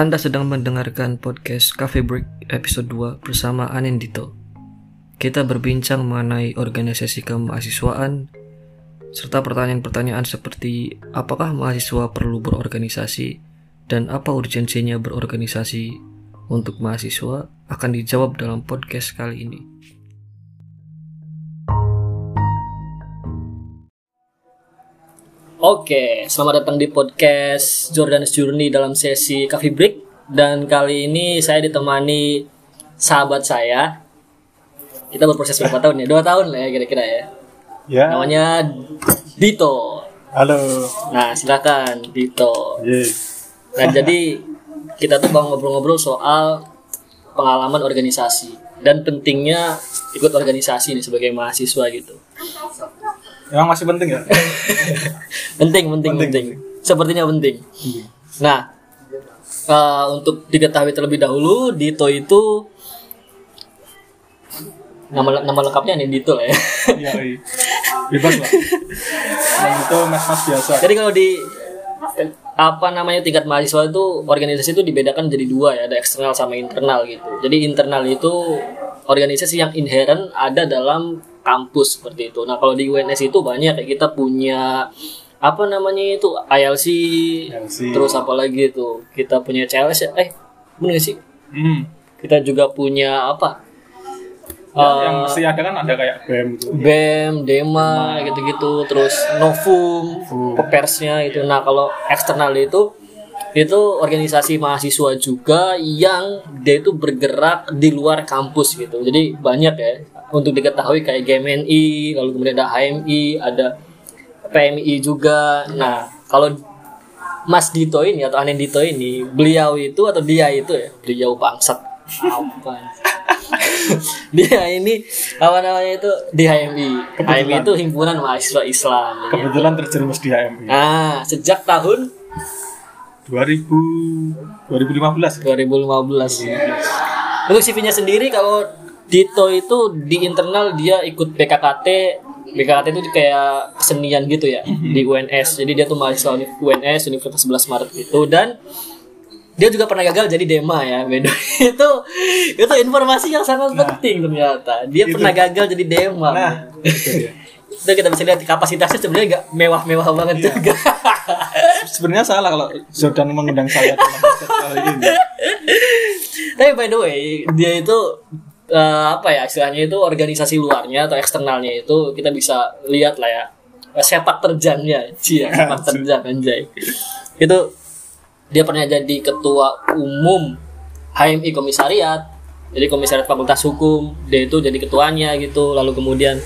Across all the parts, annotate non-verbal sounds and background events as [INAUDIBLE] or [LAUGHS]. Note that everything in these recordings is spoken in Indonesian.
Anda sedang mendengarkan podcast Cafe Break episode 2 bersama Anindito. Kita berbincang mengenai organisasi kemahasiswaan serta pertanyaan-pertanyaan seperti apakah mahasiswa perlu berorganisasi dan apa urgensinya berorganisasi untuk mahasiswa akan dijawab dalam podcast kali ini. Oke, selamat datang di podcast Jordan's Journey dalam sesi Coffee Break dan kali ini saya ditemani sahabat saya. Kita berproses berapa tahun ya? Dua tahun lah ya kira-kira ya. Ya. Namanya Dito. Halo. Nah, silakan Dito. Ye. Nah, jadi kita tuh mau ngobrol-ngobrol soal pengalaman organisasi dan pentingnya ikut organisasi nih sebagai mahasiswa gitu. Emang masih penting ya? [LAUGHS] penting, penting, penting, Penting, Sepertinya penting. Nah, eh, untuk diketahui terlebih dahulu, Dito itu nama nama lengkapnya nih Dito lah ya. Iya, iya. Bebas lah. Dan itu mas-mas biasa. Jadi kalau di apa namanya tingkat mahasiswa itu organisasi itu dibedakan jadi dua ya, ada eksternal sama internal gitu. Jadi internal itu organisasi yang inherent ada dalam kampus seperti itu. Nah kalau di UNS itu banyak kayak kita punya apa namanya itu ILC, ILC. terus apa lagi itu kita punya CLS ya, eh bener gak sih? Hmm. Kita juga punya apa? Ya, Eh, yang mesti ada kan ada kayak BEM gitu. BEM, DEMA gitu-gitu, terus Novum, pepersnya itu. Nah, kalau eksternal itu itu organisasi mahasiswa juga yang dia itu bergerak di luar kampus gitu. Jadi banyak ya untuk diketahui kayak GMNI, lalu kemudian ada HMI, ada PMI juga. Nah, kalau Mas Dito ini atau Anen Dito ini, beliau itu atau dia itu ya, beliau bangsat. Apa? [LAUGHS] dia ini apa namanya itu di HMI. HMI itu himpunan mahasiswa Islam. ya. Kebetulan terjerumus di HMI. Nah, sejak tahun 2000 2015. 2015 ya. Untuk CV-nya sendiri kalau Dito itu di internal dia ikut BKKT BKKT itu kayak kesenian gitu ya di UNS. Jadi dia tuh mahasiswa UNS Universitas 11 Maret itu dan dia juga pernah gagal jadi Dema ya. Beda [LAUGHS] itu itu informasi yang sangat penting ternyata. Dia pernah gagal jadi Dema. Nah, itu [LAUGHS] itu kita bisa lihat kapasitasnya sebenarnya nggak mewah-mewah banget juga. [LAUGHS] Sebenarnya salah kalau Jordan mengundang saya dalam kali ini. Tapi by the way, dia itu eh, apa ya istilahnya itu organisasi luarnya atau eksternalnya itu kita bisa lihat lah ya eh, sepak terjangnya, cia sepak terjang anjay. Itu dia pernah jadi ketua umum HMI komisariat, jadi komisariat Fakultas Hukum, dia itu jadi ketuanya gitu. Lalu kemudian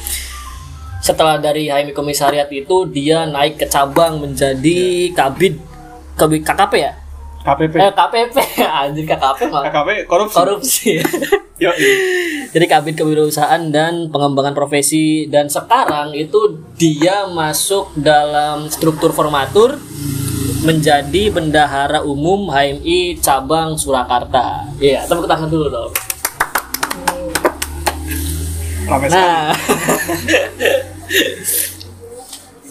setelah dari HMI komisariat itu dia naik ke cabang menjadi kabid kabid KKP ya? KPP. Eh KPP [LAUGHS] anjir KKP KKP korupsi. korupsi. [LAUGHS] Jadi kabin kewirausahaan dan pengembangan profesi dan sekarang itu dia masuk dalam struktur formatur menjadi bendahara umum HMI cabang Surakarta. Iya, tepuk tangan dulu dong. Nah. [LAUGHS]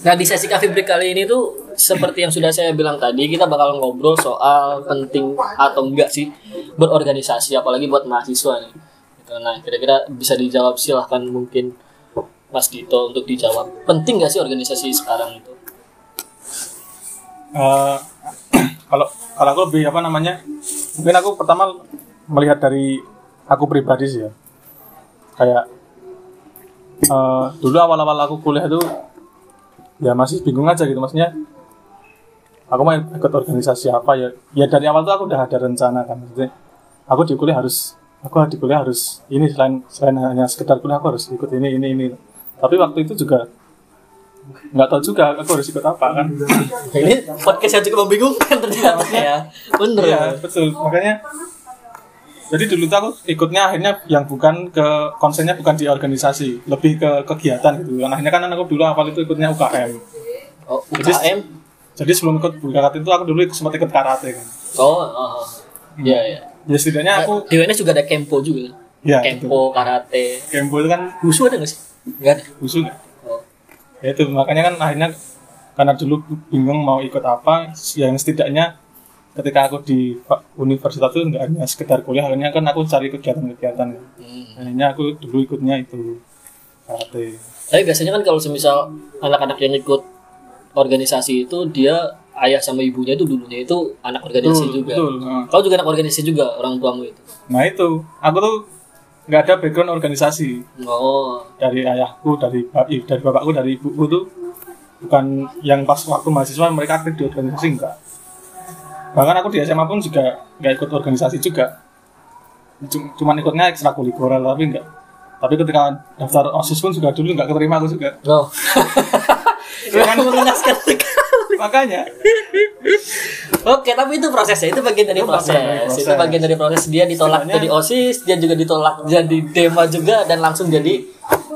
nah, di sesi Cafe Break kali ini tuh seperti yang sudah saya bilang tadi, kita bakal ngobrol soal penting atau enggak sih berorganisasi apalagi buat mahasiswa nih. Nah, kira-kira bisa dijawab silahkan mungkin Mas Dito untuk dijawab. Penting nggak sih organisasi sekarang itu? Eh, [CLEARS THROAT] kalau kalau aku lebih apa namanya mungkin aku pertama melihat dari aku pribadi sih ya kayak eh, dulu awal-awal aku kuliah itu ya masih bingung aja gitu. Maksudnya aku mau ikut organisasi apa ya? Ya dari awal tuh aku udah ada rencana kan. Maksudnya aku di kuliah harus aku di kuliah harus ini selain selain hanya sekedar kuliah aku harus ikut ini ini ini. Tapi waktu itu juga nggak tahu juga aku harus ikut apa kan. Ini podcast yang cukup membingungkan ternyata. Ya. Bener. Iya betul. Makanya jadi dulu tuh aku ikutnya akhirnya yang bukan ke konsennya bukan di organisasi lebih ke kegiatan gitu kan akhirnya kan aku dulu awal itu ikutnya UKM Oh, UKM. jadi sebelum ikut UKM itu aku dulu sempat ikut karate kan Oh, oh. Iya, iya. ya setidaknya aku Di UNS juga ada Kempo juga. ya Kempo, karate. Kembo itu kan Wushu ada nggak sih? Nggak ada. usul nggak? Oh. ya itu makanya kan akhirnya karena dulu bingung mau ikut apa yang setidaknya ketika aku di universitas itu nggak hanya sekedar kuliah akhirnya kan aku cari kegiatan-kegiatan. Hmm. akhirnya aku dulu ikutnya itu karate. Tapi biasanya kan kalau semisal anak-anak yang ikut organisasi itu dia ayah sama ibunya itu dulunya itu anak organisasi betul juga. betul Nah, Kau juga anak organisasi juga orang tuamu itu. nah itu. Aku tuh nggak ada background organisasi. Oh, dari ayahku dari dari bapakku dari ibuku tuh. Bukan yang pas waktu mahasiswa mereka aktif di organisasi enggak bahkan aku di SMA pun juga nggak ikut organisasi juga Cum- cuman ikutnya ekstrakurikuler tapi enggak tapi ketika daftar osis pun juga dulu nggak keterima aku juga oh. Ya kan? mengenaskan sekali. makanya Oke, tapi itu prosesnya, itu bagian dari Itu proses. bagian dari proses. Itu bagian dari proses dia ditolak Sebenarnya- jadi OSIS, dia juga ditolak jadi DEMA juga dan langsung jadi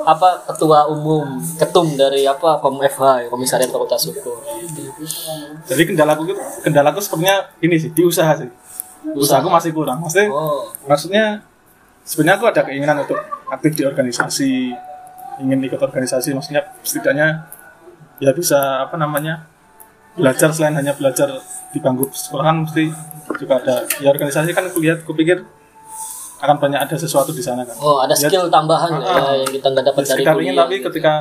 apa ketua umum, ketum dari apa Kom FH, Komisariat Fakultas Hukum. jadi kendalaku kendalaku sebenarnya ini sih di usaha sih. Usahaku masih kurang. Maksudnya Oh, maksudnya sebenarnya aku ada keinginan untuk aktif di organisasi ingin ikut organisasi maksudnya setidaknya ya bisa apa namanya belajar selain hanya belajar di bangku sekolahan mesti juga ada. Ya organisasi kan aku lihat kupikir akan banyak ada sesuatu di sana kan oh ada Ya, skill tambahan Ah, ya, yang kita nggak dapat dari sekitar ingin kuliah. tapi ketika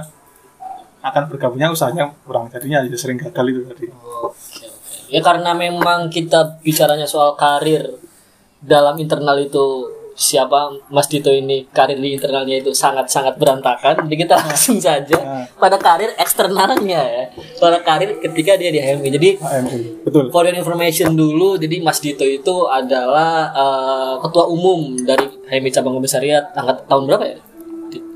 akan bergabungnya usahanya kurang jadinya ya sering gagal itu tadi Oke, oke. Ya karena memang kita bicaranya soal karir dalam internal itu siapa Mas Dito ini karir di internalnya itu sangat-sangat berantakan. Jadi kita langsung saja Nah. pada karir eksternalnya ya. Pada karir ketika dia di HMI. Jadi HMI betul for your information dulu, jadi Mas Dito itu adalah eh, ketua umum dari HMI cabang komisariat angkat tahun berapa ya?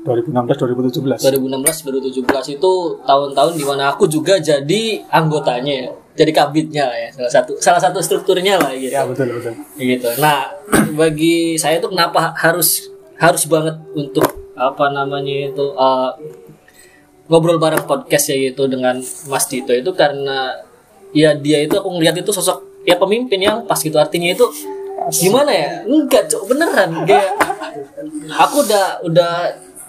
2016 2017 2016 2017 itu tahun-tahun di mana aku juga jadi anggotanya ya. Jadi kabitnya lah ya, salah satu salah satu strukturnya lah gitu. ya betul betul Gitu. Nah, [CLEARS THROAT] bagi saya itu kenapa harus harus banget untuk apa namanya itu eh, ngobrol bareng podcast ya gitu dengan Mas Dito itu karena ya dia itu aku ngelihat itu sosok ya pemimpin yang pas gitu artinya itu gimana ya enggak cok beneran kayak aku udah udah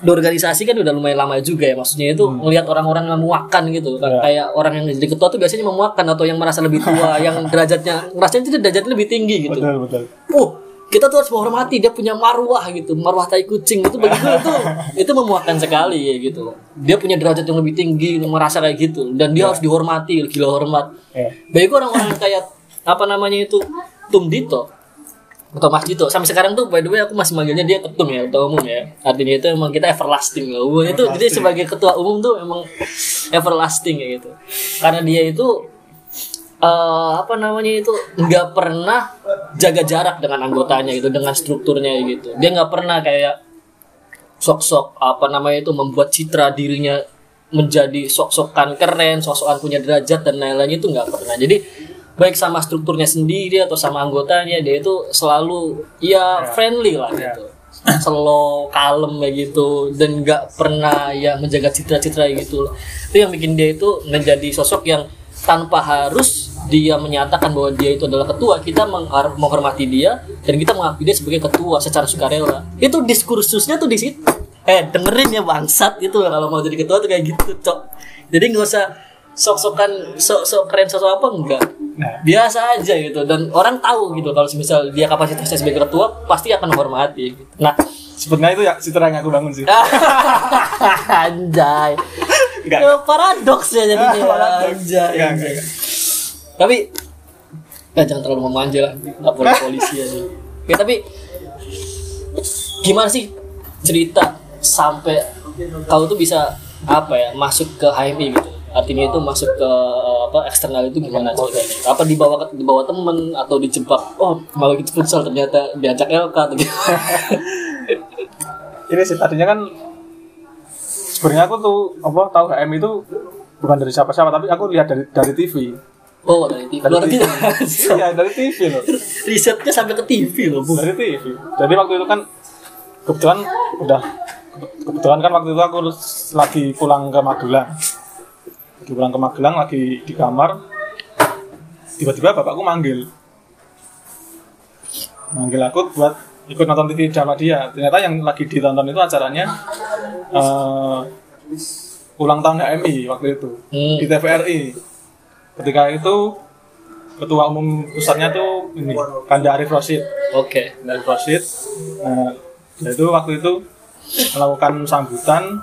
di organisasi kan udah lumayan lama juga ya. Maksudnya itu ngelihat orang-orang yang memuakan gitu. Ya. kayak orang yang jadi ketua tuh biasanya memuakan atau yang merasa lebih tua [LAUGHS] yang derajatnya ngerasanya itu derajatnya lebih tinggi gitu. Betul betul. Uh kita tuh harus menghormati dia punya marwah gitu. Marwah tai kucing itu bagi [LAUGHS] gue itu itu memuakan sekali ya gitu dia punya derajat yang lebih tinggi merasa kayak gitu. Dan dia harus dihormati gila hormat. Ya bagi gue orang-orang kayak apa namanya itu Tum Dito atau Mas Dito. Sampai sekarang tuh by the way aku masih manggilnya dia ketum ya ketua umum ya. Artinya itu emang kita everlasting loh Wah, itu jadi sebagai ketua umum tuh emang everlasting ya gitu. Karena dia itu eh, apa namanya itu nggak pernah jaga jarak dengan anggotanya gitu dengan strukturnya gitu. Dia nggak pernah kayak sok-sok apa namanya itu membuat citra dirinya menjadi sok-sokan keren, sok-sokan punya derajat dan lain-lain itu nggak pernah. Jadi baik sama strukturnya sendiri atau sama anggotanya dia itu selalu ya friendly lah gitu. Slow, kalem kayak gitu dan nggak pernah ya menjaga citra-citra gitu. Itu yang bikin dia itu menjadi sosok yang tanpa harus dia menyatakan bahwa dia itu adalah ketua, kita menghormati dia dan kita mengakui dia sebagai ketua secara sukarela. Itu diskursusnya tuh di situ. Eh dengerin ya bangsat itu kalau mau jadi ketua tuh kayak gitu, cok. Jadi nggak usah sok-sokan sok-sok keren sok apa enggak. Nah. Biasa aja gitu dan orang tahu gitu kalau misal dia kapasitasnya sebagai ketua pasti akan menghormati gitu. Nah, sebenarnya itu ya citra yang aku bangun sih [LAUGHS] anjay. Enggak. Ya, paradoks ya jadinya. [LAUGHS] Paradoks. Anjay. Enggak, anjay. enggak, Tapi ya jangan terlalu memanja lah lapor polisi aja. [LAUGHS] Ya tapi gimana sih cerita sampai kau tuh bisa apa ya masuk ke HMI gitu? Artinya itu masuk ke eh, apa eksternal itu gimana ceritanya? Apa dibawa ke dibawa temen atau dijebak? Oh malah gitu futsal ternyata diajak LK atau gitu. [LAUGHS] ini sih tadinya kan sebenarnya aku tuh apa tahu HM itu bukan dari siapa-siapa tapi aku lihat dari dari TV Oh dari TV. Dari Luar TV. biasa. [LAUGHS] iya dari TV loh Risetnya sampai ke TV loh bu. dari TV jadi waktu itu kan kebetulan udah kebetulan kan waktu itu aku lagi pulang ke Magelang lagi pulang ke Magelang lagi di kamar tiba-tiba bapakku manggil. Manggil aku buat ikut nonton TV sama dia. Ternyata yang lagi ditonton itu acaranya eh, ulang tahun HMI waktu itu Hmm. di TVRI ketika itu ketua umum pusatnya tuh ini Kanda Arif Rosid Oke. Kanda Arif Rosid nah itu waktu itu melakukan sambutan.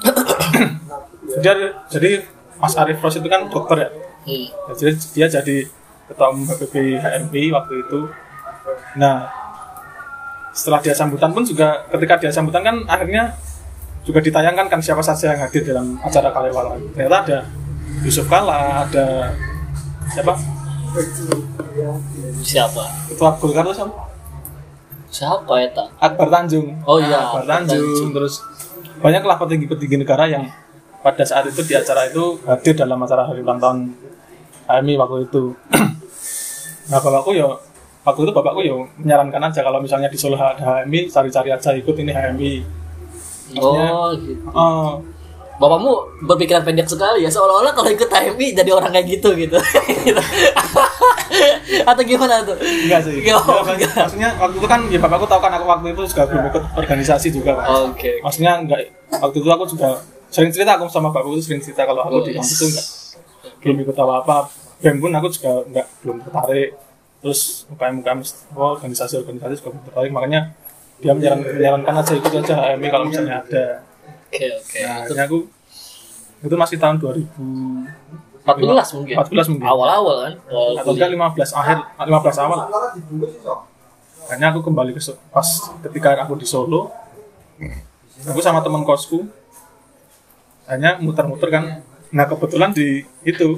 [CLEARS THROAT] Dia jadi Mas Arif Rosid itu kan dokter ya Hmm. jadi dia jadi ketua umum HPB HMI waktu itu nah setelah dia sambutan pun juga ketika dia sambutan kan akhirnya juga ditayangkan kan siapa saja yang hadir dalam acara Kalewalan ternyata ada Yusuf Kala ada siapa Siapa? ketua Golkar itu siapa Siapa eta? Akbar Tanjung Oh iya, Akbar Akbar Tanjung. Tanjung. terus banyaklah petinggi-petinggi negara yang pada saat itu di acara itu hadir dalam acara hari ulang tahun HMI waktu itu [CLEARS THROAT] nah kalau aku ya waktu itu bapakku ya menyarankan aja kalau misalnya di Solo ada HMI cari-cari aja ikut ini HMI Oh, gitu. oh Bapakmu berpikiran pendek sekali ya, seolah-olah kalau ikut HMI jadi orang kayak gitu gitu. [LAUGHS] Atau gimana tuh? enggak sih Enggak, oh, Ya, enggak. maksudnya waktu itu kan ya bapakku tahu kan aku waktu itu juga belum ikut organisasi juga kan Oke. maksudnya enggak waktu itu aku juga sering cerita aku sama bapakku itu sering cerita kalau aku Oh, di kampus itu enggak. Belum ikut apa apa BEM pun aku juga enggak belum tertarik. Terus UKM UKM oh, organisasi organisasi juga belum tertarik. Makanya dia menyaran, menyarankan aja ikut aja HMI kalau misalnya ada. Oke, oke. nah akhirnya aku itu masih tahun 2000 14 mungkin. 14 mungkin. Awal-awal kan. Awal atau enggak 15 akhir 15 awal akhirnya aku kembali ke pas ketika aku di Solo aku sama teman kosku hanya muter-muter kan. Nah kebetulan di itu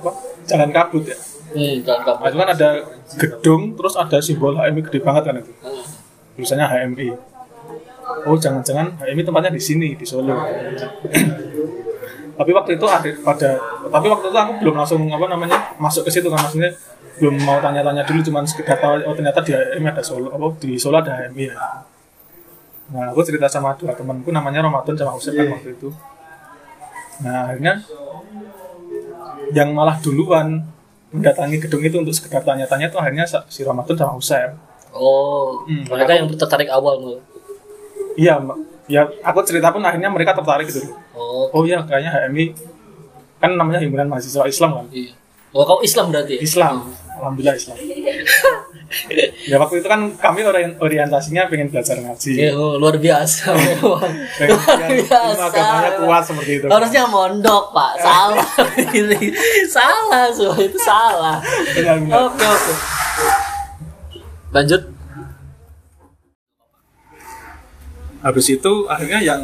apa jalan kabut ya. Hmm, nah, itu kan ada gedung terus ada simbol HMI gede banget kan itu. Hmm. tulisannya HMI oh jangan-jangan HMI tempatnya di sini di Solo. Tapi waktu itu ada pada tapi waktu itu aku belum langsung apa namanya masuk ke situ kan. Maksudnya belum mau tanya-tanya dulu cuman sekedar tahu oh ternyata di HMI ada Solo apa di Solo ada HMI ya. Nah aku cerita sama dua temanku namanya Ramadan sama Usep kan waktu itu nah akhirnya yang malah duluan mendatangi gedung itu untuk sekedar tanya-tanya itu akhirnya si Ramadan sama Usep Oh, Hmm, mereka yang tertarik awal malah. Iya, ya aku cerita pun akhirnya mereka tertarik gitu. Oh, Oh iya, kayaknya HMI kan namanya himpunan mahasiswa Islam kan. iya. Oh, kau Islam berarti? ya? Islam, alhamdulillah Islam. [LAUGHS] ya waktu itu kan kami orien- orientasinya pengen belajar ngaji. Iya, oh, luar biasa [LAUGHS] memang. Luar agamanya kuat seperti itu. Harusnya mondok, Pak. [LAUGHS] Salah. Ini [LAUGHS] salah, semua itu salah. Benar, benar. Oke, oke. Lanjut. Habis itu akhirnya yang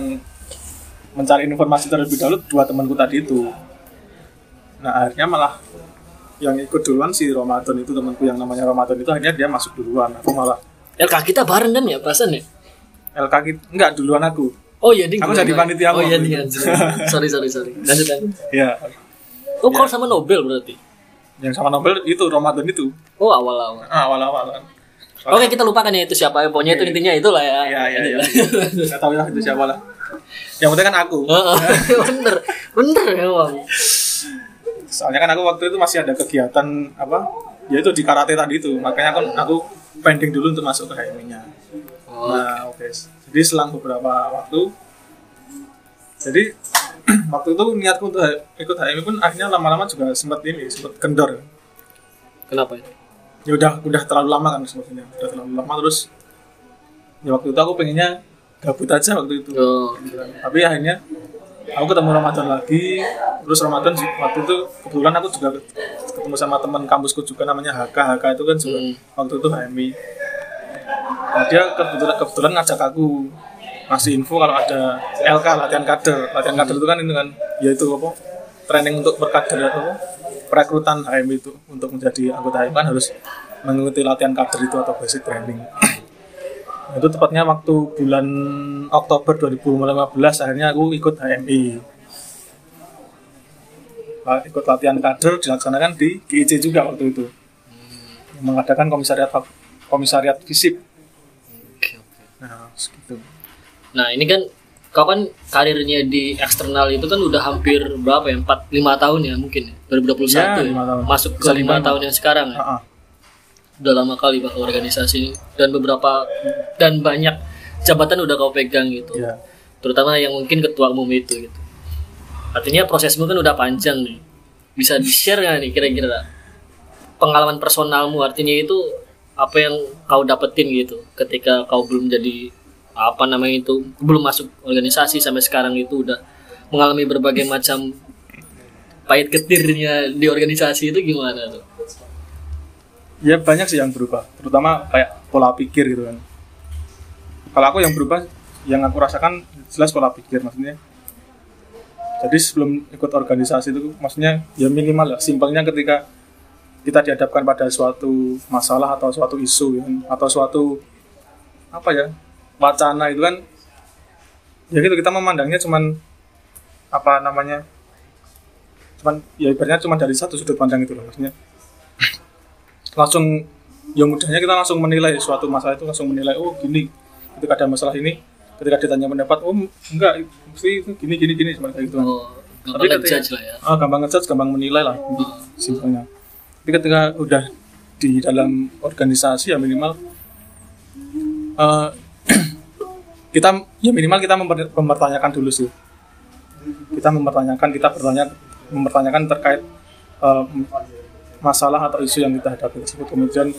mencari informasi terlebih dahulu dua temanku tadi itu. Nah akhirnya malah yang ikut duluan si Ramadan itu temanku yang namanya Ramadan itu akhirnya dia masuk duluan. Aku malah LK kita bareng kan ya, perasaan ya? LK kita enggak duluan aku. Oh iya, ding. Aku jadi panitia Oh iya, ding. itu. Sorry, sorry, sorry. Lanjut, lanjut. Ya, Oh, kau sama Nobel berarti? yang sama Nobel itu Ramadan itu. Oh, awal-awal. Ah, awal-awal kan. Oke, kita lupakan ya itu siapa. Pokoknya itu intinya itulah ya. Iya, iya, iya. Saya tahu lah itu siapa lah. Yang penting kan aku. Heeh, [LAUGHS] bener, bener emang. Soalnya kan aku waktu itu masih ada kegiatan apa? Ya itu di karate tadi itu. Makanya kan aku pending dulu untuk masuk ke HMI-nya. Oh, Nah, oke. Jadi selang beberapa waktu jadi [CLEARS THROAT] waktu itu niatku untuk ikut HMI pun akhirnya lama-lama juga sempat ini, sempat kendor. kenapa itu? Ya udah udah terlalu lama kan sebetulnya. Udah terlalu lama terus ya waktu itu aku pengennya gabut aja waktu itu. Oh, Tapi akhirnya aku ketemu Ramadan lagi. Terus Ramadan waktu itu kebetulan aku juga ketemu sama teman kampusku juga namanya Haka. Haka itu kan juga Hmm. waktu itu HMI. Nah, dia kebetulan kebetulan ngajak aku ngasih info kalau ada LK latihan kader. Latihan kader itu kan itu kan yaitu apa? Training untuk berkader apa? Perekrutan HMI itu untuk menjadi anggota HMI kan harus mengikuti latihan kader itu atau basic training. Itu tepatnya waktu bulan Oktober 2015 akhirnya aku ikut HMI. Ikut latihan kader dilaksanakan di GIC juga waktu itu. Yang mengadakan komisariat komisariat FISIP. Nah, segitu. Nah, ini kan kau kan karirnya di eksternal itu kan udah hampir berapa ya? 4 5 tahun ya mungkin ya? 2021 Ya, ya. lima tahun. Masuk ke Bisa 5 lima. tahun yang sekarang ya. Ah, ah. Udah lama kali pak organisasi dan beberapa dan banyak jabatan udah kau pegang gitu. Ya. Terutama yang mungkin ketua umum itu gitu. Artinya prosesmu kan udah panjang nih. Bisa di-share nggak nih kira-kira? pengalaman personalmu artinya itu apa yang kau dapetin gitu ketika kau belum jadi apa namanya itu belum masuk organisasi sampai sekarang itu udah mengalami berbagai macam pahit ketirnya di organisasi itu gimana tuh? Ya banyak sih yang berubah. Terutama kayak pola pikir gitu kan. Kalau aku yang berubah yang aku rasakan jelas pola pikir maksudnya. Jadi sebelum ikut organisasi itu maksudnya ya minimal lah simpelnya ketika kita dihadapkan pada suatu masalah atau suatu isu ya, atau suatu apa ya wacana itu kan ya gitu kita memandangnya cuman apa namanya cuman ya ibaratnya cuma dari satu sudut pandang itu loh maksudnya langsung yang mudahnya kita langsung menilai suatu masalah itu langsung menilai oh gini ketika ada masalah ini ketika ditanya pendapat oh enggak mesti itu gini gini gini gitu kan. Oh, Tapi gampang ketika- lah ya. ah gampang ngejudge gampang menilai lah simpelnya tapi ketika udah di dalam organisasi ya minimal eh, [CLEARS THROAT] kita ya minimal kita memper- mempertanyakan dulu sih kita mempertanyakan kita bertanya mempertanyakan terkait eh, masalah atau isu yang kita hadapi tersebut. Kemudian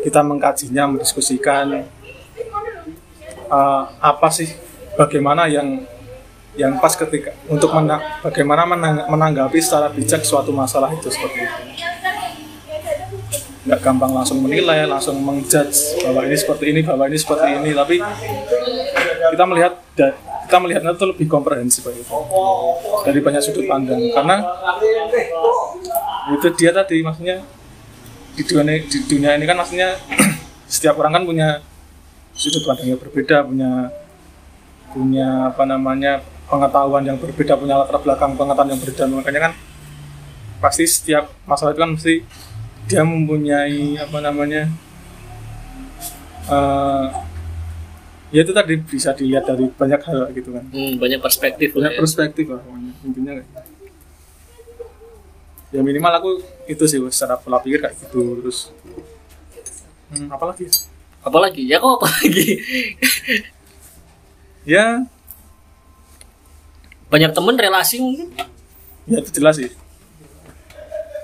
kita mengkajinya mendiskusikan eh, apa sih bagaimana yang yang pas ketika untuk mena- bagaimana menang- menanggapi secara bijak suatu masalah itu seperti itu. Nggak gampang langsung menilai langsung mengjudge bahwa ini seperti ini bahwa ini seperti ini tapi kita melihat kita melihatnya itu lebih komprehensif dari banyak sudut pandang. Karena itu dia tadi maksudnya di dunia di dunia ini kan maksudnya [CLEARS THROAT] setiap orang kan punya sudut pandang yang berbeda punya punya apa namanya pengetahuan yang berbeda punya latar belakang pengetahuan yang berbeda makanya kan pasti setiap masalah itu kan mesti dia mempunyai apa namanya eh ya itu tadi bisa dilihat dari banyak hal gitu kan Hmm, banyak perspektif banyak ya. perspektif lah pokoknya intinya kayak gitu. Ya minimal aku itu sih secara pola pikir kayak gitu terus hmm, apa lagi Apalagi? Ya kok apalagi? ya banyak temen relasi mungkin? ya itu jelas sih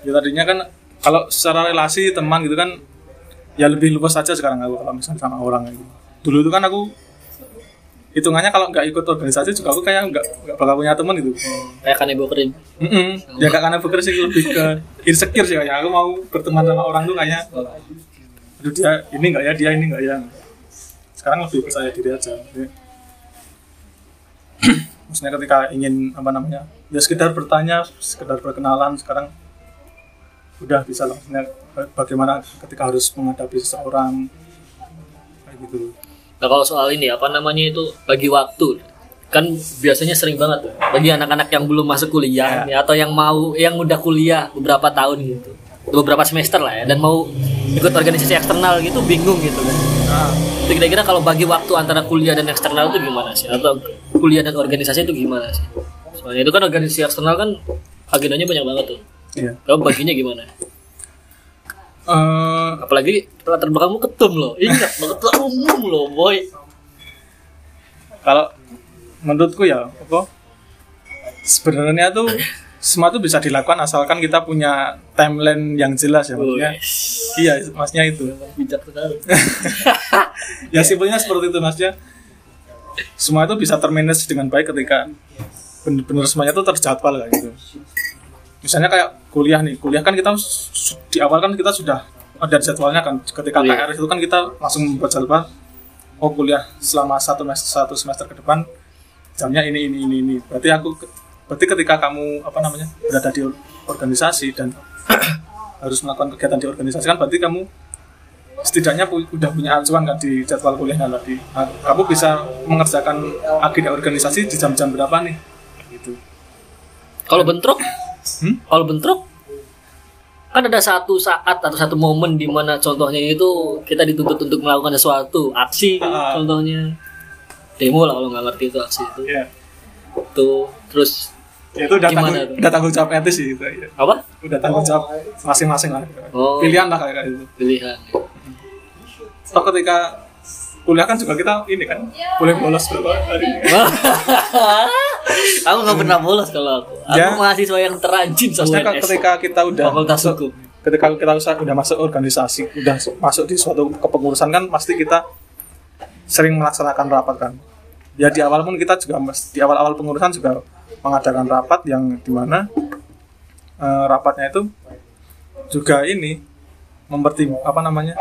ya tadinya kan kalau secara relasi teman gitu kan ya lebih luas saja sekarang aku kalau misalnya sama orang gitu. dulu itu kan aku hitungannya kalau nggak ikut organisasi juga aku kayak nggak nggak bakal punya teman gitu. Kayak kanebo kering. Mm-mm. ya nggak karena bekerja sih lebih ke insecure sih kayak aku mau berteman sama orang tuh kayaknya aduh dia ini nggak ya dia ini nggak ya. Sekarang lebih percaya diri aja. Jadi, [CLEARS THROAT] maksudnya ketika ingin apa namanya ya sekedar bertanya sekedar perkenalan sekarang udah bisa lah. Maksudnya bagaimana ketika harus menghadapi seseorang kayak gitu Nah kalau soal ini apa namanya itu bagi waktu. Kan biasanya sering banget tuh bagi anak-anak yang belum masuk kuliah ya, atau yang mau yang udah kuliah beberapa tahun gitu. Beberapa semester lah ya dan mau ikut organisasi eksternal gitu bingung gitu kan. Nah, Itu kira-kira kalau bagi waktu antara kuliah dan eksternal itu gimana sih? Atau kuliah dan organisasi itu gimana sih? Soalnya itu kan organisasi eksternal kan agendanya banyak banget tuh. Iya. Kamu baginya gimana Eh, apalagi latar belakangmu ketum loh. Ingat banget lah umum loh boy. kalau menurutku ya apa? Sebenarnya tuh [LAUGHS] semua tuh bisa dilakukan asalkan kita punya timeline yang jelas ya maksudnya. Iya maksudnya itu. Bijak sekali. [LAUGHS] Ya simpelnya seperti itu maksudnya. Semua itu bisa termanage dengan baik ketika benar-benar semuanya itu terjadwal kayak gitu misalnya kayak kuliah nih kuliah kan kita di awal kan kita sudah ada jadwalnya kan. Ketika Iya. KRS itu kan kita langsung membuat jadwal oh kuliah selama satu semester, satu semester ke depan jamnya ini ini ini ini. Berarti aku berarti ketika kamu apa namanya berada di organisasi dan [CLEARS THROAT] harus melakukan kegiatan di organisasi kan berarti kamu setidaknya pu- udah punya acuan kan di jadwal kuliahnya? Tadi Nah, kamu bisa mengerjakan agenda organisasi di jam-jam berapa nih? Gitu. Kalau bentrok Hmm? kalau bentrok kan ada satu saat atau satu momen di mana contohnya itu kita dituntut untuk melakukan sesuatu aksi Ah. contohnya demo lah kalau nggak ngerti itu aksi itu ya tuh terus Ya, itu udah Gimana tanggung, tuh? udah tanggung jawab etis sih itu ya. apa udah tanggung jawab masing-masing lah Oh. pilihan lah kayak gitu pilihan toh ketika kuliah kan juga kita ini kan boleh bolos berapa hari? [LAUGHS] aku nggak pernah bolos kalau aku. Aku Ya. mahasiswa yang maksudnya sama kan ketika kita udah fakultas hukum. ketika kita udah masuk organisasi udah masuk di suatu kepengurusan kan pasti kita sering melaksanakan rapat kan. Ya di awal pun kita juga di awal-awal pengurusan juga mengadakan rapat yang di mana eh, rapatnya itu juga ini mempertim apa namanya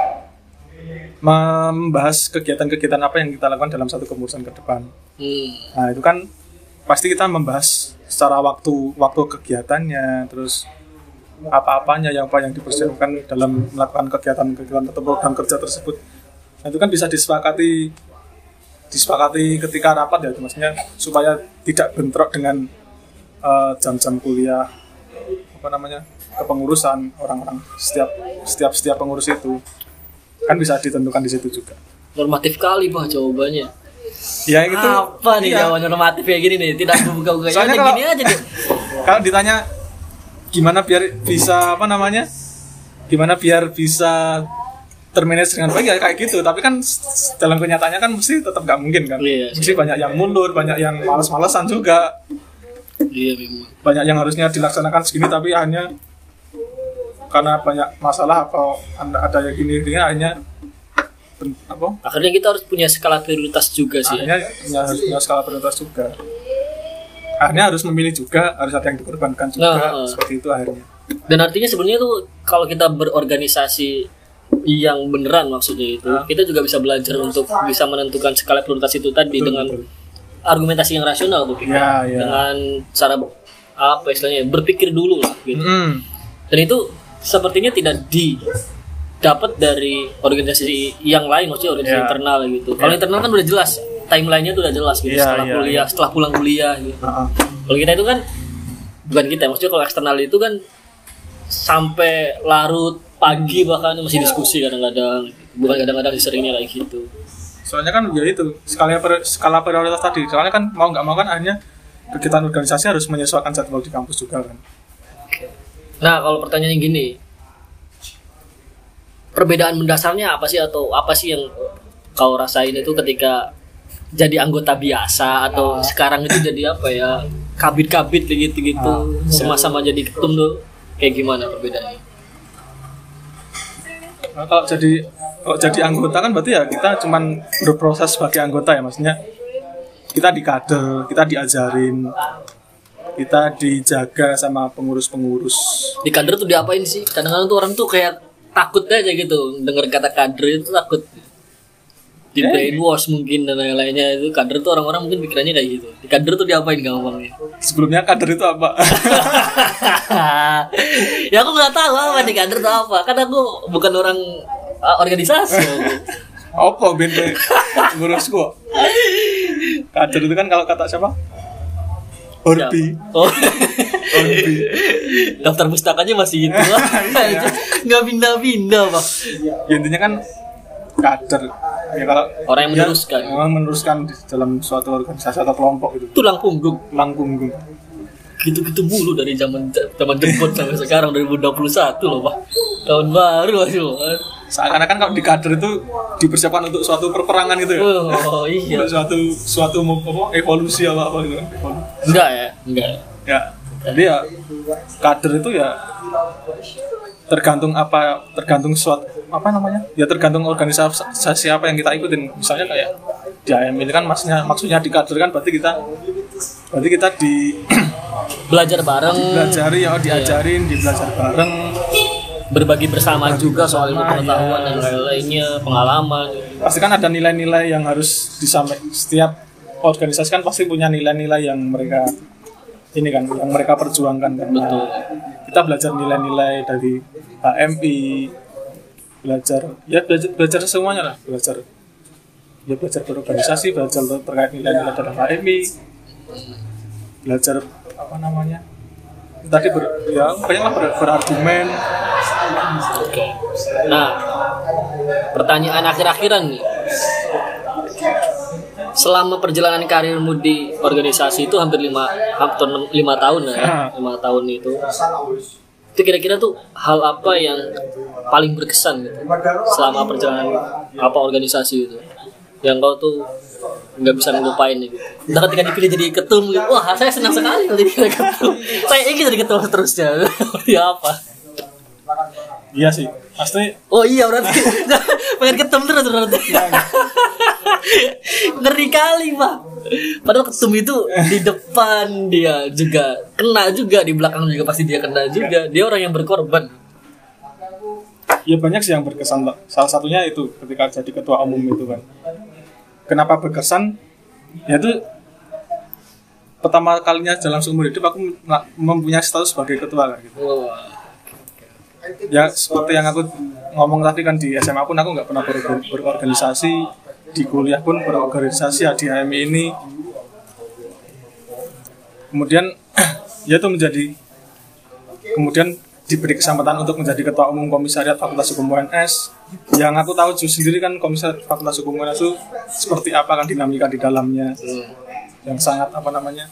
membahas kegiatan-kegiatan apa yang kita lakukan dalam satu kepengurusan ke depan Hmm. Nah itu kan pasti kita membahas secara waktu waktu kegiatannya, terus apa-apanya yang apa yang dipersiapkan dalam melakukan kegiatan-kegiatan atau program kerja tersebut. Nah, itu kan bisa disepakati disepakati ketika rapat ya, maksudnya supaya tidak bentrok dengan eh, jam-jam kuliah apa namanya kepengurusan orang-orang setiap setiap setiap pengurus itu kan bisa ditentukan di situ juga. Normatif kali bah jawabannya. Ya itu Apa nih iya. jawaban normatif kayak gini nih? Tidak buka-buka. Ya Soalnya kalau- gini aja deh. [LAUGHS] kalau ditanya gimana biar bisa apa namanya gimana biar bisa termanage dengan baik ya kayak gitu tapi kan dalam kenyataannya kan mesti tetap nggak mungkin kan Iya, mesti banyak yang mundur banyak yang males-malesan juga Iya memang. banyak yang harusnya dilaksanakan segini tapi hanya karena banyak masalah atau ada ada yang gini gini akhirnya apa Akhirnya kita harus punya skala prioritas juga sih. Ya. akhirnya punya, harus punya skala prioritas juga akhirnya harus memilih juga harus ada yang dikorbankan juga Nah, uh. seperti itu akhirnya Dan artinya sebenarnya tuh kalau kita berorganisasi yang beneran maksudnya itu, kita juga bisa belajar untuk bisa menentukan skala prioritas itu tadi dengan argumentasi yang rasional tuh. Ya, ya. Dengan cara apa istilahnya berpikir dulu lah gitu. Mm. Dan itu sepertinya tidak didapat dari organisasi yang lain maksudnya organisasi Ya. internal gitu. Kalau internal kan udah jelas timelinenya tuh udah jelas gitu Ya, setelah ya, kuliah, setelah pulang kuliah gitu. Ah, ah. Kalau kita itu kan bukan kita, maksudnya kalau eksternal itu kan sampai larut pagi bahkan masih diskusi kadang-kadang. Bukan kadang-kadang seringnya kayak gitu. Soalnya kan ya itu skala pri- skala prioritas tadi. Soalnya kan mau nggak mau kan akhirnya kegiatan organisasi harus menyesuaikan jadwal di kampus juga kan. Nah, kalau pertanyaannya gini, perbedaan mendasarnya apa sih atau apa sih yang kau rasain itu ketika jadi anggota biasa atau sekarang itu jadi apa ya kabit-kabit kayak gitu-gitu sama-sama jadi ketum tuh kayak gimana perbedaannya? Nah, kalau jadi kalau jadi anggota kan berarti ya kita cuman berproses sebagai anggota ya maksudnya kita di kader, kita diajarin, kita dijaga sama pengurus-pengurus. Di kader tuh diapain sih? Kadang-kadang tuh orang tuh kayak takut aja gitu denger kata kader itu takut di brainwash mungkin dan lain-lainnya itu kader tuh orang-orang mungkin pikirannya kayak gitu di kader tuh diapain gampangnya Sebelumnya kader itu apa? [LAUGHS] ya aku nggak tahu apa di kader tuh apa karena aku bukan orang uh, organisasi apa bente ngurus gua? Kader itu kan kalau kata siapa? Orbi. oh. Orbi. [LAUGHS] daftar pustakanya masih itu [LAUGHS] nggak pindah-pindah pak. Ya, intinya kan kader. Ya kalau Orang yang meneruskan. memang meneruskan di dalam suatu organisasi atau kelompok itu tulang punggung. Tulang punggung. Gitu-gitu mulu dari zaman zaman jemput sampai sekarang 2021 loh pak. Tahun baru Pak. seakan-akan kalau di kader itu dipersiapkan untuk suatu perperangan gitu ya. Oh iya. Untuk suatu suatu apa, evolusi apa apa gitu enggak ya? Enggak. Ya jadi ya kader itu ya tergantung apa tergantung suatu apa namanya? Ya tergantung organisasi apa yang kita ikutin. Misalnya kayak di AM ini kan maksudnya maksudnya di kader kan berarti kita berarti kita di [CLEARS THROAT] belajar bareng. Belajari ya diajarin di belajar bareng. Berbagi bersama juga soal ilmu pengetahuan dan lain-lainnya pengalaman. Pasti kan ada nilai-nilai yang harus disampaikan setiap organisasi kan pasti punya nilai-nilai yang mereka ini kan yang mereka perjuangkan kan Betul. kita belajar nilai-nilai dari HMI belajar ya belajar, belajar semuanya lah belajar ya belajar berorganisasi belajar terkait nilai-nilai dalam HMI belajar apa namanya tadi ber, ya banyak lah ber- berargumen Oke. Nah, pertanyaan akhir-akhiran nih. Selama perjalanan karirmu di organisasi itu hampir lima hampir lima tahun ya, lima tahun itu. Itu kira-kira tuh hal apa yang paling berkesan gitu selama perjalanan apa organisasi itu? Yang kau tuh nggak bisa ngelupain gitu. Entah ketika dipilih jadi ketum gitu, wah saya senang sekali kalau jadi ketum. saya ingin jadi ketum seterusnya. [LAUGHS] ya apa? iya sih pasti Oh iya berarti [LAUGHS] pengen ketemu terus berarti. Ngeri kali pak. Padahal ketum itu di depan dia juga kena juga di belakang juga pasti dia kena juga. Dia orang yang berkorban. ya banyak sih yang berkesan Pak. salah satunya itu ketika jadi ketua umum itu kan kenapa berkesan ya itu pertama kalinya dalam seumur hidup aku mempunyai status sebagai ketua kan gitu ya seperti yang aku ngomong tadi kan di SMA pun aku nggak pernah berorgan- berorganisasi di kuliah pun berorganisasi di HMI ini. Kemudian [CLEARS THROAT] ya itu menjadi kemudian diberi kesempatan untuk menjadi ketua umum komisariat Fakultas Hukum UNS yang aku tahu sendiri kan komisariat Fakultas Hukum UNS itu seperti apa kan dinamika di dalamnya. Yang sangat apa namanya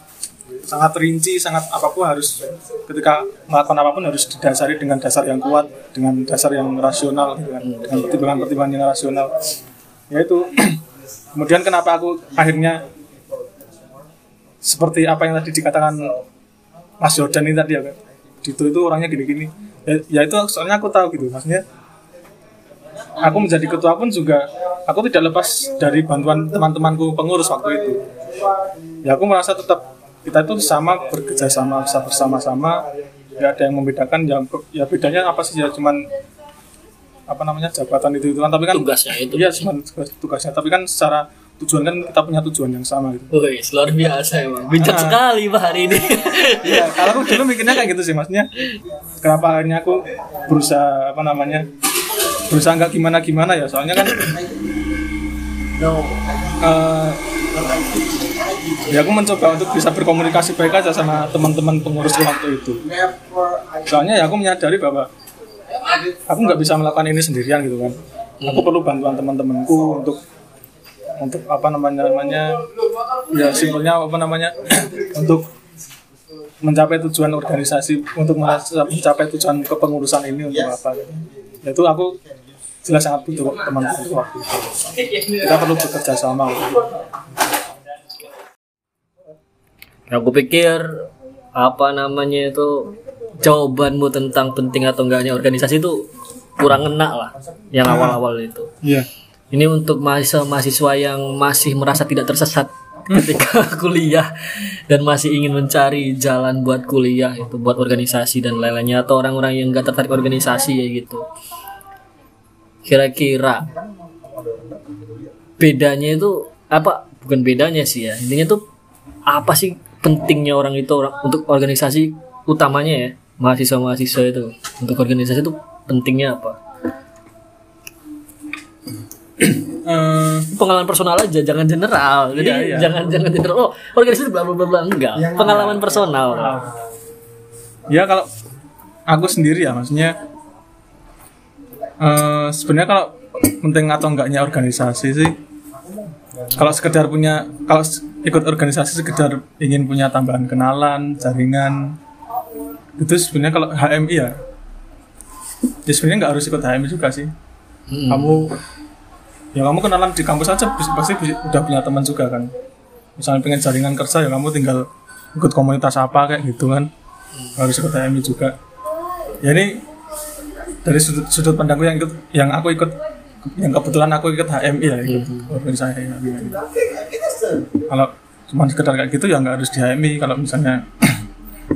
sangat rinci sangat apa pun harus ketika melakukan apa pun harus didasari dengan dasar yang kuat dengan dasar yang rasional dengan pertimbangan-pertimbangan yang rasional yaitu [CLEARS THROAT] kemudian kenapa aku akhirnya seperti apa yang tadi dikatakan Mas Jordan ini tadi ya kan Dito itu orangnya gini-gini. Ya, ya itu soalnya aku tahu gitu maksudnya aku menjadi ketua pun juga aku tidak lepas dari bantuan teman-temanku pengurus waktu itu. Ya aku merasa tetap kita itu sama bekerja sama bersama-sama. Ya ada yang membedakan yang ya bedanya apa sih ya cuman apa namanya jabatan itu itu kan tapi kan Tugasnya itu. iya tugas- tugasnya tapi kan secara tujuan kan kita punya tujuan yang sama gitu Wih, luar biasa emang. Bijak sekali pak hari ini. Iya, kalau aku dulu mikirnya kayak gitu sih, maksudnya kenapa akhirnya aku berusaha apa namanya berusaha nggak gimana gimana ya, soalnya kan eh, ya aku mencoba untuk bisa berkomunikasi baik aja sama teman-teman pengurus waktu itu. Soalnya ya aku menyadari bahwa aku nggak bisa melakukan ini sendirian gitu kan. Aku perlu bantuan teman-temanku untuk untuk apa namanya namanya ya simpelnya apa namanya [CLEARS THROAT] untuk mencapai tujuan organisasi untuk mencapai tujuan kepengurusan ini untuk apa gitu. Ya itu aku jelas sangat butuh teman-teman waktu itu kita perlu bekerja sama waktu itu. Aku pikir apa namanya itu jawabanmu tentang penting atau enggaknya organisasi itu kurang enak lah yang awal-awal itu. Iya. Ini untuk mahasiswa-mahasiswa yang masih merasa tidak tersesat ketika [LAUGHS] kuliah dan masih ingin mencari jalan buat kuliah itu buat organisasi dan lain-lainnya atau orang-orang yang gak tertarik organisasi ya gitu. Kira-kira bedanya itu apa? Bukan bedanya sih ya. Intinya tuh apa sih pentingnya orang itu orang untuk organisasi utamanya ya mahasiswa-mahasiswa itu untuk organisasi itu pentingnya apa? Eh, pengalaman personal aja jangan general. Jadi Iya, iya. jangan jangan general oh organisasi bla bla bla bla enggak. Pengalaman personal. Ya kalau aku sendiri ya maksudnya eh sebenarnya kalau penting atau enggaknya organisasi sih kalau sekedar punya kalau ikut organisasi sekedar ingin punya tambahan kenalan jaringan itu sebenarnya kalau HMI ya. Ya sebenarnya nggak harus ikut HMI juga sih. Kamu ya kamu kenalan di kampus aja pasti udah punya teman juga kan. Misalnya pengen jaringan kerja ya kamu tinggal ikut komunitas apa kayak gitu kan. Harus ikut HMI juga. Ya ini dari sudut sudut pandangku yang ikut yang aku ikut yang kebetulan aku ikut HMI ya ikut organisasi HMI kalau cuma sekedar kayak gitu ya nggak harus di HMI kalau misalnya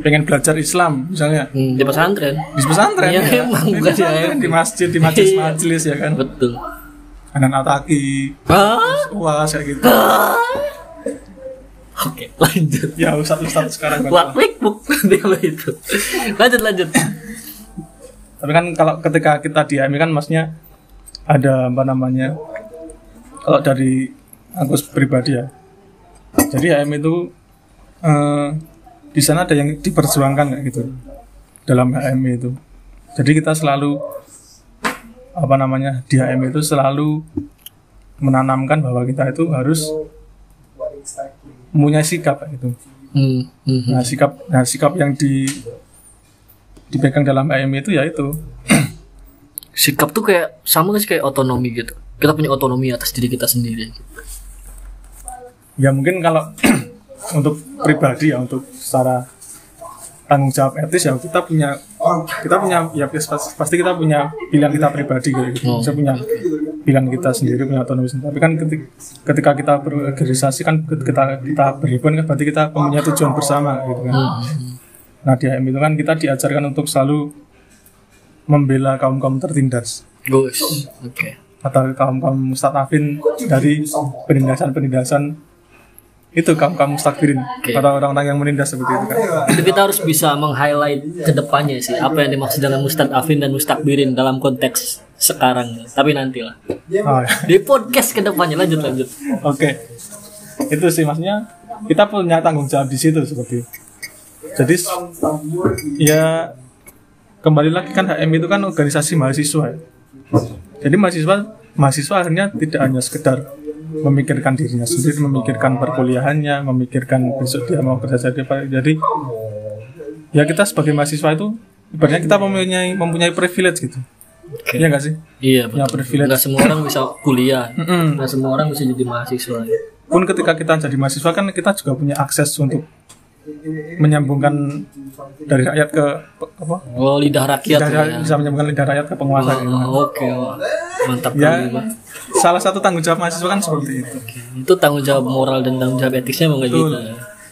pengen belajar Islam misalnya. Hmm, di pesantren? Di pesantren Iya, ya. emang, di, di pesantren, di masjid di majelis-majelis ya kan. Betul. Anak ataki ah wah kayak gitu. Oke lanjut. Ya ustadz ustadz sekarang. Wah. [LAUGHS] Dia itu. Lanjut, lanjut. tapi kan kalau ketika kita di HMI kan maksudnya ada apa namanya kalau dari aku pribadi ya. Jadi HMI itu eh, di sana ada yang diperjuangkan kayak gitu dalam HMI itu jadi kita selalu apa namanya di HMI itu selalu menanamkan bahwa kita itu harus mempunyai sikap kayak gitu Hmm, hmm, Nah sikap, nah sikap yang di dipegang dalam HMI itu ya itu [CLEARS THROAT] Sikap tuh kayak sama sih kayak otonomi gitu. Kita punya otonomi atas diri kita sendiri. ya mungkin kalau [CLEARS THROAT] untuk pribadi ya untuk secara tanggung jawab etis ya kita punya kita punya ya pas- pasti kita punya pilihan kita pribadi gitu. Oh. Saya punya pilihan kita sendiri punya otonomi sendiri. Tapi kan ketika, kita berorganisasi kan kita kita berhubungan kan berarti kita punya tujuan bersama gitu kan. Nah di HM itu kan kita diajarkan untuk selalu membela kaum kaum tertindas. Oke. atau kaum kaum mustadafin dari penindasan penindasan itu kaum kaum mustakbirin para orang-orang yang menindas seperti itu kan. Itu kita harus bisa meng-highlight ke depannya sih apa yang dimaksud dengan mustadafin dan mustakbirin dalam konteks sekarang. Tapi nantilah. Oh, ya. Di podcast ke depannya lanjut lanjut. Oke, itu sih maksudnya kita punya tanggung jawab di situ seperti. itu. Jadi ya kembali lagi kan HM itu kan organisasi mahasiswa. ya. Jadi mahasiswa mahasiswa akhirnya tidak hanya sekedar memikirkan dirinya sendiri, memikirkan perkuliahannya, memikirkan besok dia mau kerja jadi apa. Jadi ya kita sebagai mahasiswa itu ibaratnya kita mempunyai mempunyai privilege gitu. Oke. Iya nggak sih? Iya, Ya, betul. privilege. Nggak semua orang bisa kuliah. Mm-mm. Nggak semua orang bisa jadi mahasiswa. pun ketika kita jadi mahasiswa kan kita juga punya akses untuk menyambungkan dari rakyat ke apa Oh, lidah rakyat dari, ya. bisa menyambungkan lidah rakyat ke penguasa. Oh, Oke, wah. Mantap ya kali, Pak. salah satu tanggung jawab mahasiswa kan seperti itu. Itu tanggung jawab moral dan tanggung jawab etisnya kayak gitu.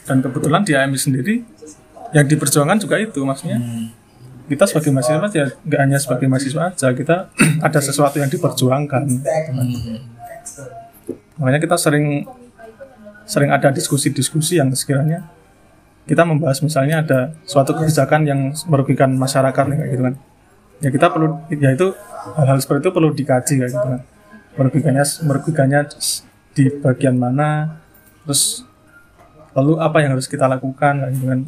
Dan kebetulan di AMI sendiri yang diperjuangkan juga itu maksudnya. Kita sebagai mahasiswa ya nggak hanya sebagai mahasiswa aja kita [CLEARS THROAT] ada sesuatu yang diperjuangkan. Makanya kita sering sering ada diskusi-diskusi yang sekiranya kita membahas misalnya ada suatu kebijakan yang merugikan masyarakat kayak gitu kan ya kita perlu ya itu hal-hal seperti itu perlu dikaji kayak gitu kan. Merugikannya merugikannya di bagian mana terus lalu apa yang harus kita lakukan kayak gitu kan.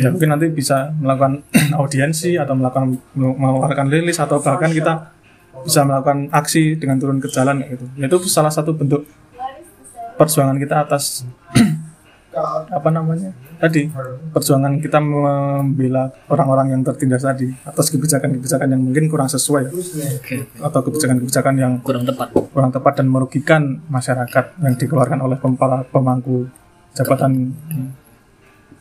Ya mungkin nanti bisa melakukan [CLEARS THROAT] audiensi atau melakukan mengeluarkan rilis atau bahkan kita bisa melakukan aksi dengan turun ke jalan kayak gitu. Ya itu salah satu bentuk perjuangan kita atas [CLEARS THROAT] apa namanya tadi perjuangan kita membela orang-orang yang tertindas tadi atas kebijakan-kebijakan yang mungkin kurang sesuai Oke. atau kebijakan-kebijakan yang Kurang tepat. kurang tepat dan merugikan masyarakat yang dikeluarkan oleh para pemangku jabatan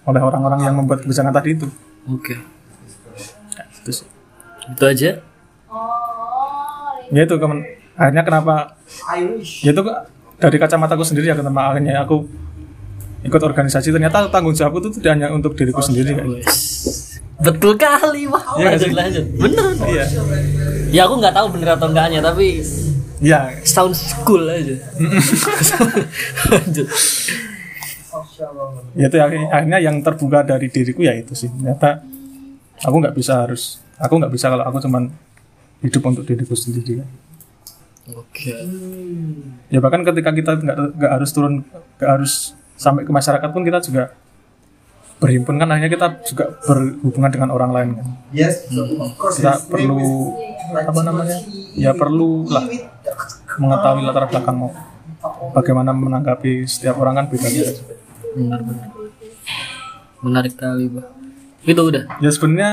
oleh orang-orang yang membuat kebijakan tadi itu. Oke. Itu sih. Itu aja. Ya itu kemen- akhirnya kenapa ya itu dari kacamataku sendiri ya kenapa akhirnya aku ikut organisasi ternyata tanggung jawabku itu tidak hanya untuk diriku sendiri kayak gitu. Wes. Betul kali, Wah. Nggak lanjut, lanjut. Bener. Iya. Ya aku nggak tahu bener atau enggaknya, tapi Ya, sounds cool aja. [LAUGHS] lanjut. ya itu akhirnya, yang terbuka dari diriku ya itu sih. Ternyata aku nggak bisa harus aku nggak bisa kalau aku cuman hidup untuk diriku sendiri. Oke. ya bahkan ketika kita nggak harus turun nggak harus sampai ke masyarakat pun kita juga berhimpun kan akhirnya kita juga berhubungan dengan orang lain kan Yes, course. kita perlu apa namanya ya perlu lah mengetahui latar belakang mau bagaimana menanggapi setiap orang kan beda beda Benar benar. Menarik kali, Pak. Itu udah. ya sebenarnya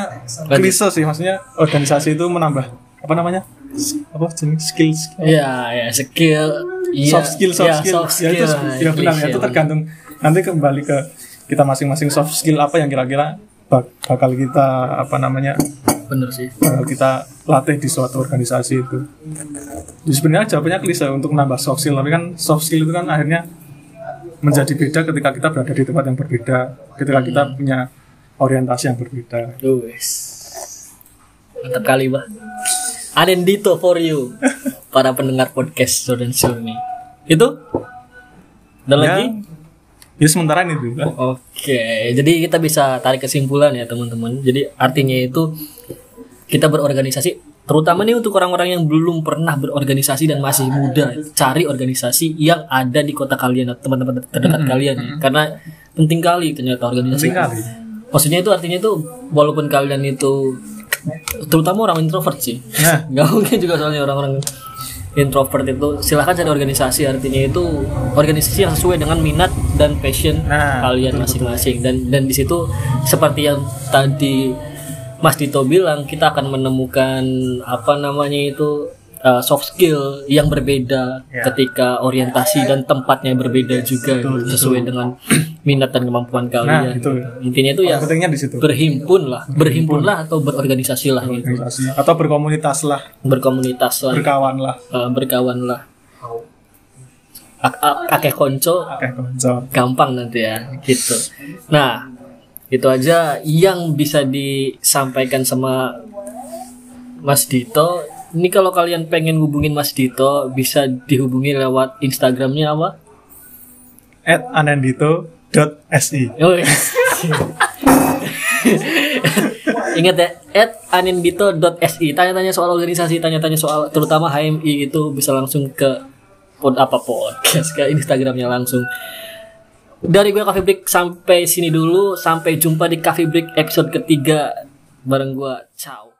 klise sih maksudnya organisasi itu menambah apa namanya apa jenis skill, skill Iya, ya skill. Iya. soft skill soft Iya, skill, soft ya itu skill. ya benar ya itu tergantung nanti kembali ke kita masing-masing soft skill apa yang kira-kira bak- bakal kita apa namanya Bener sih. bakal kita latih di suatu organisasi itu Jadi sebenarnya jawabannya klise untuk menambah soft skill tapi kan soft skill itu kan akhirnya menjadi beda ketika kita berada di tempat yang berbeda ketika kita punya orientasi yang berbeda Wes. Mantap kali, Bah. Anendito for you. Para pendengar podcast Jordan Sulmi. Itu? Dan Ya, lagi? ya sementara ini dulu Oke, jadi kita bisa tarik kesimpulan ya teman-teman. Jadi artinya itu kita berorganisasi, terutama nih untuk orang-orang yang belum pernah berorganisasi dan masih muda, cari organisasi yang ada di kota kalian atau teman-teman terdekat kalian ya. Karena penting kali ternyata organisasi. penting kali Maksudnya itu artinya itu walaupun kalian itu terutama orang introvert sih. nah. [LAUGHS] Gak mungkin juga soalnya orang-orang introvert itu. Silahkan cari organisasi artinya itu organisasi yang sesuai dengan minat dan passion Nah, kalian masing-masing. Dan dan di situ seperti yang tadi Mas Dito bilang kita akan menemukan apa namanya itu uh, soft skill yang berbeda Ya. ketika orientasi dan tempatnya berbeda juga sesuai dengan [CLEARS THROAT] minat dan kemampuan Nah, kalian. itu. Intinya itu ya Yang pentingnya di situ. berhimpun lah, berhimpunlah atau berorganisasi lah gitu. Atau berkomunitas lah, Berkomunitas lah, berkawan lah. eh, berkawan lah. Ak- ak- Akeh konco konco. gampang nanti ya gitu. Nah, itu aja yang bisa disampaikan sama Mas Dito. Ini kalau kalian pengen hubungin Mas Dito bisa dihubungi lewat Instagramnya apa? At anendito.si Oh, iya. Ingat ya, at anindito.si Tanya-tanya soal organisasi, tanya-tanya soal terutama HMI itu bisa langsung ke pod apa podcast ke Instagramnya langsung. Dari gue Cafe Break sampai sini dulu, sampai jumpa di Cafe Break episode ketiga bareng gue. Ciao.